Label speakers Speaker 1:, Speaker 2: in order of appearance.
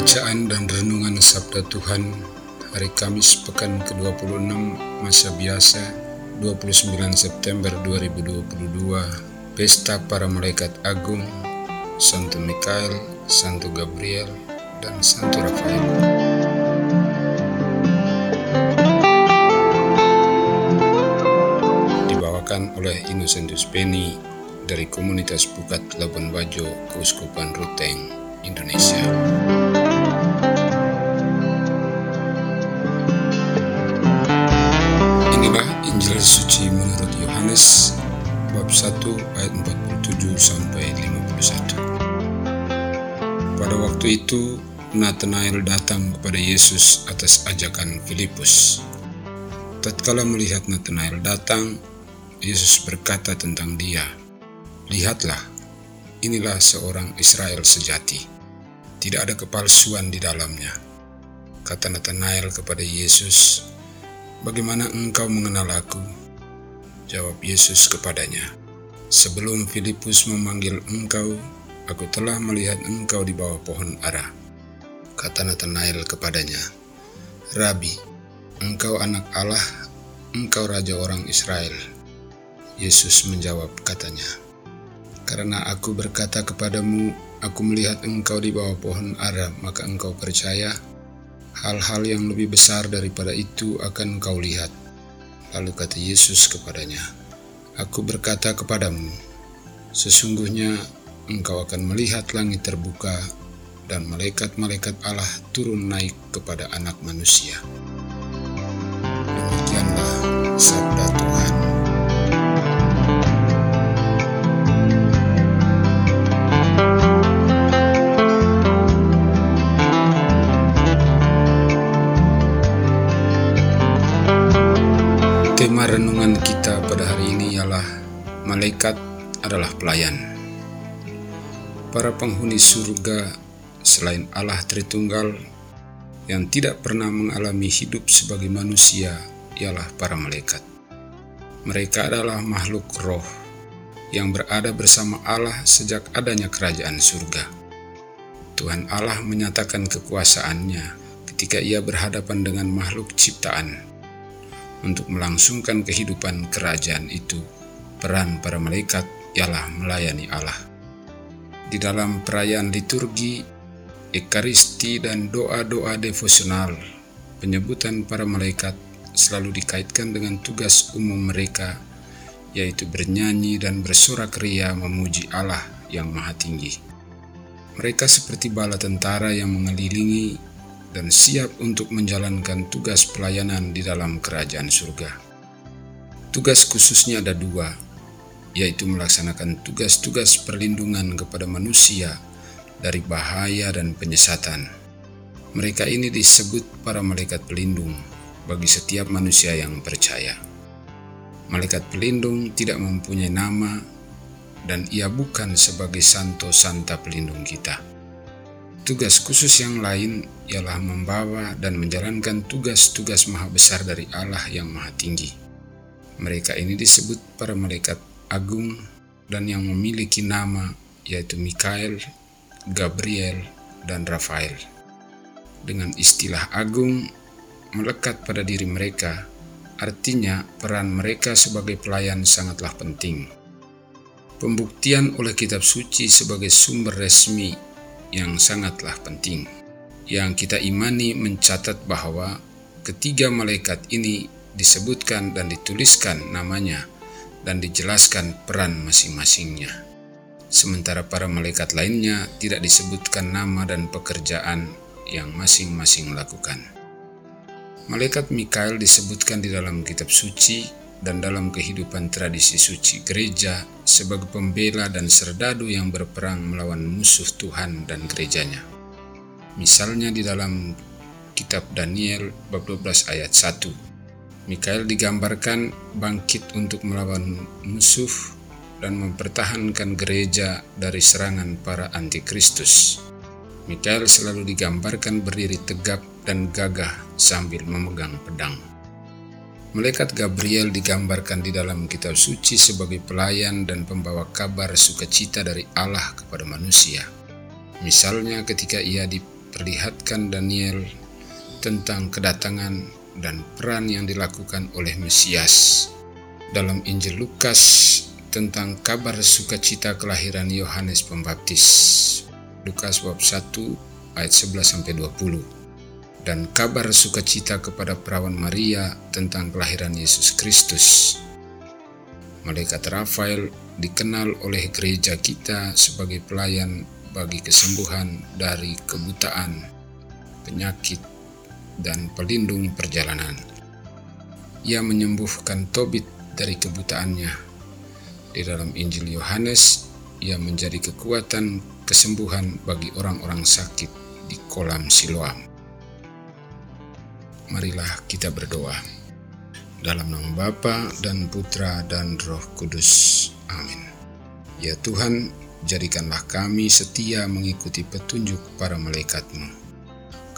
Speaker 1: Bacaan dan Renungan Sabda Tuhan Hari Kamis Pekan ke-26 Masa Biasa 29 September 2022 Pesta Para Malaikat Agung Santo Mikael, Santo Gabriel, dan Santo Rafael. Dibawakan oleh Innocentus Beni dari komunitas Bukat Labuan Bajo, Keuskupan Ruteng, Indonesia. Injil suci menurut Yohanes bab 1 ayat 47 sampai 51. Pada waktu itu Nathanael datang kepada Yesus atas ajakan Filipus. Tatkala melihat Nathanael datang, Yesus berkata tentang dia, "Lihatlah, inilah seorang Israel sejati. Tidak ada kepalsuan di dalamnya." Kata Nathanael kepada Yesus, "Bagaimana engkau mengenal aku?" Jawab Yesus kepadanya, "Sebelum Filipus memanggil engkau, aku telah melihat engkau di bawah pohon ara." Kata Nathanael kepadanya, Rabi, engkau anak Allah, engkau raja orang Israel. Yesus menjawab katanya, Karena aku berkata kepadamu, aku melihat engkau di bawah pohon ara, maka engkau percaya, hal-hal yang lebih besar daripada itu akan engkau lihat. Lalu kata Yesus kepadanya, Aku berkata kepadamu, sesungguhnya engkau akan melihat langit terbuka dan malaikat-malaikat Allah turun naik kepada anak manusia. Demikianlah sabda Tuhan. Adalah pelayan. Para penghuni surga selain Allah Tritunggal yang tidak pernah mengalami hidup sebagai manusia ialah para malaikat. Mereka adalah makhluk roh yang berada bersama Allah sejak adanya kerajaan surga. Tuhan Allah menyatakan kekuasaannya ketika ia berhadapan dengan makhluk ciptaan untuk melangsungkan kehidupan kerajaan itu. Peran para malaikat ialah melayani Allah. Di dalam perayaan liturgi Ekaristi dan doa-doa devosional, penyebutan para malaikat selalu dikaitkan dengan tugas umum mereka, yaitu bernyanyi dan bersorak ria memuji Allah yang Maha Tinggi. Mereka seperti bala tentara yang mengelilingi dan siap untuk menjalankan tugas pelayanan di dalam kerajaan surga. Tugas khususnya ada dua, yaitu melaksanakan tugas-tugas perlindungan kepada manusia dari bahaya dan penyesatan. Mereka ini disebut para malaikat pelindung bagi setiap manusia yang percaya. Malaikat pelindung tidak mempunyai nama dan ia bukan sebagai santo santa pelindung kita. Tugas khusus yang lain ialah membawa dan menjalankan tugas-tugas maha besar dari Allah yang maha tinggi. Mereka ini disebut para malaikat agung dan yang memiliki nama yaitu Mikael, Gabriel, dan Rafael. Dengan istilah agung melekat pada diri mereka, artinya peran mereka sebagai pelayan sangatlah penting. Pembuktian oleh kitab suci sebagai sumber resmi yang sangatlah penting. Yang kita imani mencatat bahwa ketiga malaikat ini disebutkan dan dituliskan namanya dan dijelaskan peran masing-masingnya. Sementara para malaikat lainnya tidak disebutkan nama dan pekerjaan yang masing-masing lakukan. Malaikat Mikael disebutkan di dalam kitab suci dan dalam kehidupan tradisi suci gereja sebagai pembela dan serdadu yang berperang melawan musuh Tuhan dan gerejanya. Misalnya di dalam kitab Daniel bab 12 ayat 1. Mikael digambarkan bangkit untuk melawan musuh dan mempertahankan gereja dari serangan para antikristus. Mikael selalu digambarkan berdiri tegap dan gagah sambil memegang pedang. Malaikat Gabriel digambarkan di dalam kitab suci sebagai pelayan dan pembawa kabar sukacita dari Allah kepada manusia. Misalnya ketika ia diperlihatkan Daniel tentang kedatangan dan peran yang dilakukan oleh Mesias. Dalam Injil Lukas tentang kabar sukacita kelahiran Yohanes Pembaptis. Lukas bab 1 ayat 11 sampai 20 dan kabar sukacita kepada perawan Maria tentang kelahiran Yesus Kristus. Malaikat Rafael dikenal oleh gereja kita sebagai pelayan bagi kesembuhan dari kebutaan, penyakit, dan pelindung perjalanan. Ia menyembuhkan Tobit dari kebutaannya. Di dalam Injil Yohanes, ia menjadi kekuatan kesembuhan bagi orang-orang sakit di kolam Siloam marilah kita berdoa. Dalam nama Bapa dan Putra dan Roh Kudus. Amin. Ya Tuhan, jadikanlah kami setia mengikuti petunjuk para malaikatmu.